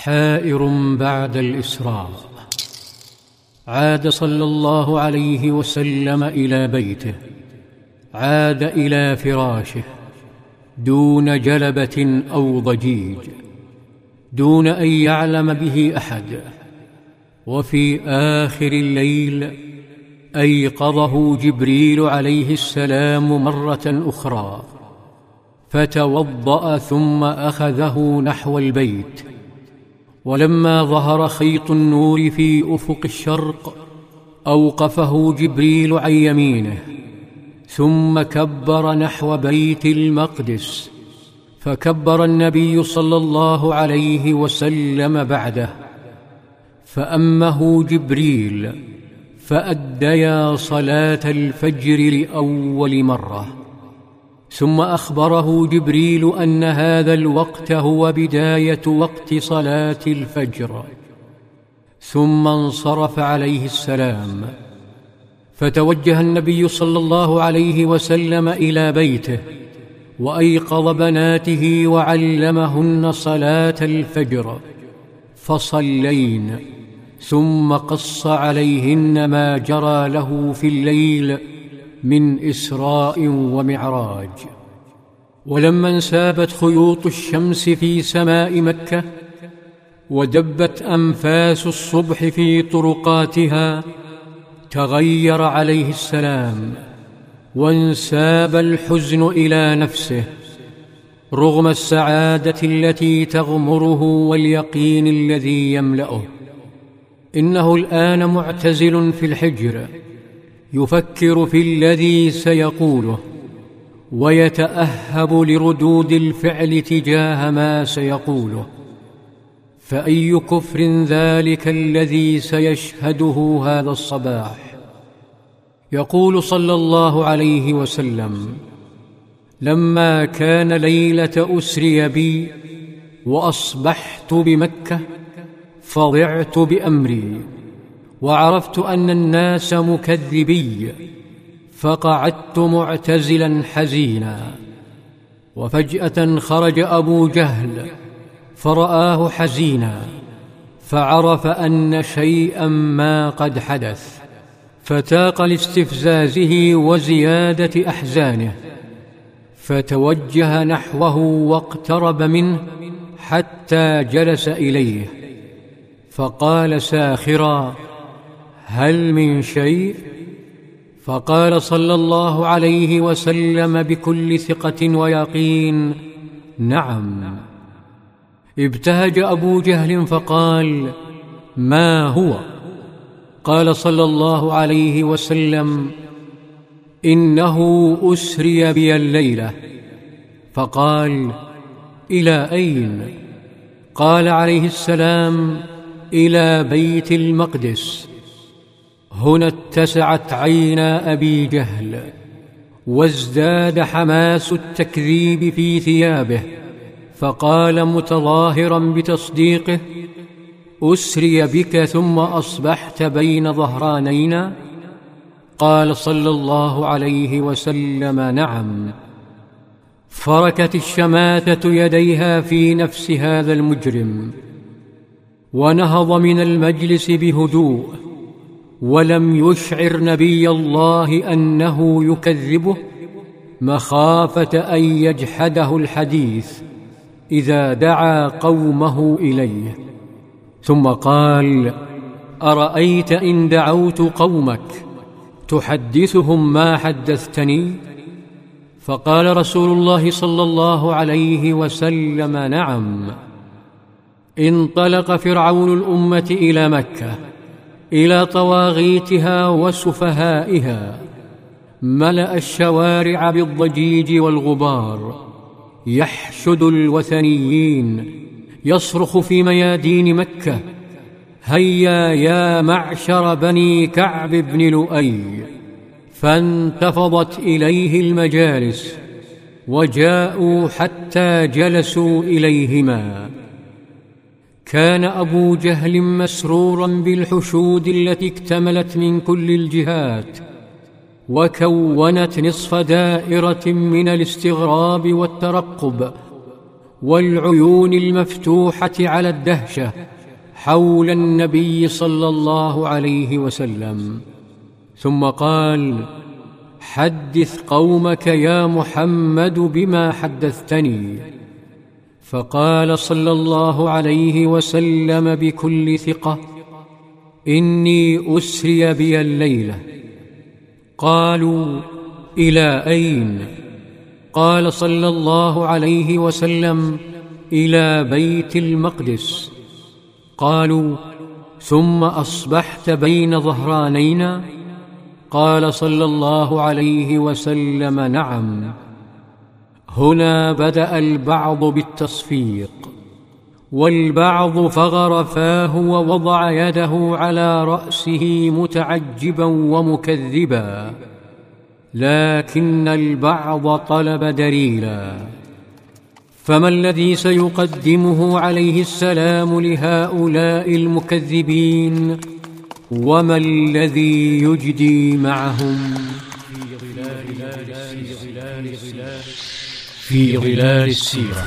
حائر بعد الإسراء. عاد صلى الله عليه وسلم إلى بيته. عاد إلى فراشه دون جلبة أو ضجيج دون أن يعلم به أحد. وفي آخر الليل أيقظه جبريل عليه السلام مرة أخرى فتوضأ ثم أخذه نحو البيت. ولما ظهر خيط النور في أفق الشرق أوقفه جبريل عن يمينه ثم كبر نحو بيت المقدس فكبر النبي صلى الله عليه وسلم بعده. فأمه جبريل فأديا صلاة الفجر لأول مرة. ثم أخبره جبريل أن هذا الوقت هو بداية وقت صلاة الفجر. ثم انصرف عليه السلام. فتوجه النبي صلى الله عليه وسلم إلى بيته وأيقظ بناته وعلمهن صلاة الفجر. فصلين. ثم قص عليهن ما جرى له في الليل من إسراء ومعراج. ولما انسابت خيوط الشمس في سماء مكة ودبت أنفاس الصبح في طرقاتها تغير عليه السلام وانساب الحزن إلى نفسه رغم السعادة التي تغمره واليقين الذي يملأه. إنه الآن معتزل في الحجر. يفكر في الذي سيقوله ويتأهب لردود الفعل تجاه ما سيقوله. فأي كفر ذلك الذي سيشهده هذا الصباح؟ يقول صلى الله عليه وسلم لما كان ليلة أسري بي وأصبحت بمكة فضعت بأمري. وعرفت أن الناس مكذبي فقعدت معتزلا حزينا. وفجأة خرج أبو جهل فرآه حزينا. فعرف أن شيئا ما قد حدث فتاق لاستفزازه وزيادة أحزانه. فتوجه نحوه واقترب منه حتى جلس إليه. فقال ساخرا هل من شيء؟ فقال صلى الله عليه وسلم بكل ثقة ويقين نعم. ابتهج أبو جهل فقال ما هو؟ قال صلى الله عليه وسلم إنه أسري بي الليلة. فقال إلى أين؟ قال عليه السلام إلى بيت المقدس. هنا اتسعت عينا أبي جهل وازداد حماس التكذيب في ثيابه فقال متظاهرا بتصديقه أسري بك ثم أصبحت بين ظهرانينا؟ قال صلى الله عليه وسلم نعم. فركت الشماته يديها في نفس هذا المجرم ونهض من المجلس بهدوء ولم يشعر نبي الله أنه يكذبه مخافة أن يجحده الحديث إذا دعا قومه إليه. ثم قال أرأيت إن دعوت قومك تحدثهم ما حدثتني؟ فقال رسول الله صلى الله عليه وسلم نعم. انطلق فرعون الأمة إلى مكة إلى طواغيتها وسفهائها ملأ الشوارع بالضجيج والغبار يحشد الوثنيين يصرخ في ميادين مكة هيا يا معشر بني كعب بن لؤي. فانتفضت إليه المجالس وجاءوا حتى جلسوا إليهما. كان أبو جهل مسرورا بالحشود التي اكتملت من كل الجهات وكونت نصف دائرة من الاستغراب والترقب والعيون المفتوحة على الدهشة حول النبي صلى الله عليه وسلم. ثم قال حدث قومك يا محمد بما حدثتني. فقال صلى الله عليه وسلم بكل ثقة إني أسري بي الليلة. قالوا إلى أين؟ قال صلى الله عليه وسلم إلى بيت المقدس. قالوا ثم أصبحت بين ظهرانينا؟ قال صلى الله عليه وسلم نعم. هنا بدأ البعض بالتصفيق والبعض فغر فاه ووضع يده على رأسه متعجبا ومكذبا لكن البعض طلب دليلا. فما الذي سيقدمه عليه السلام لهؤلاء المكذبين؟ وما الذي يجدي معهم؟ في ظلال Firula les cires.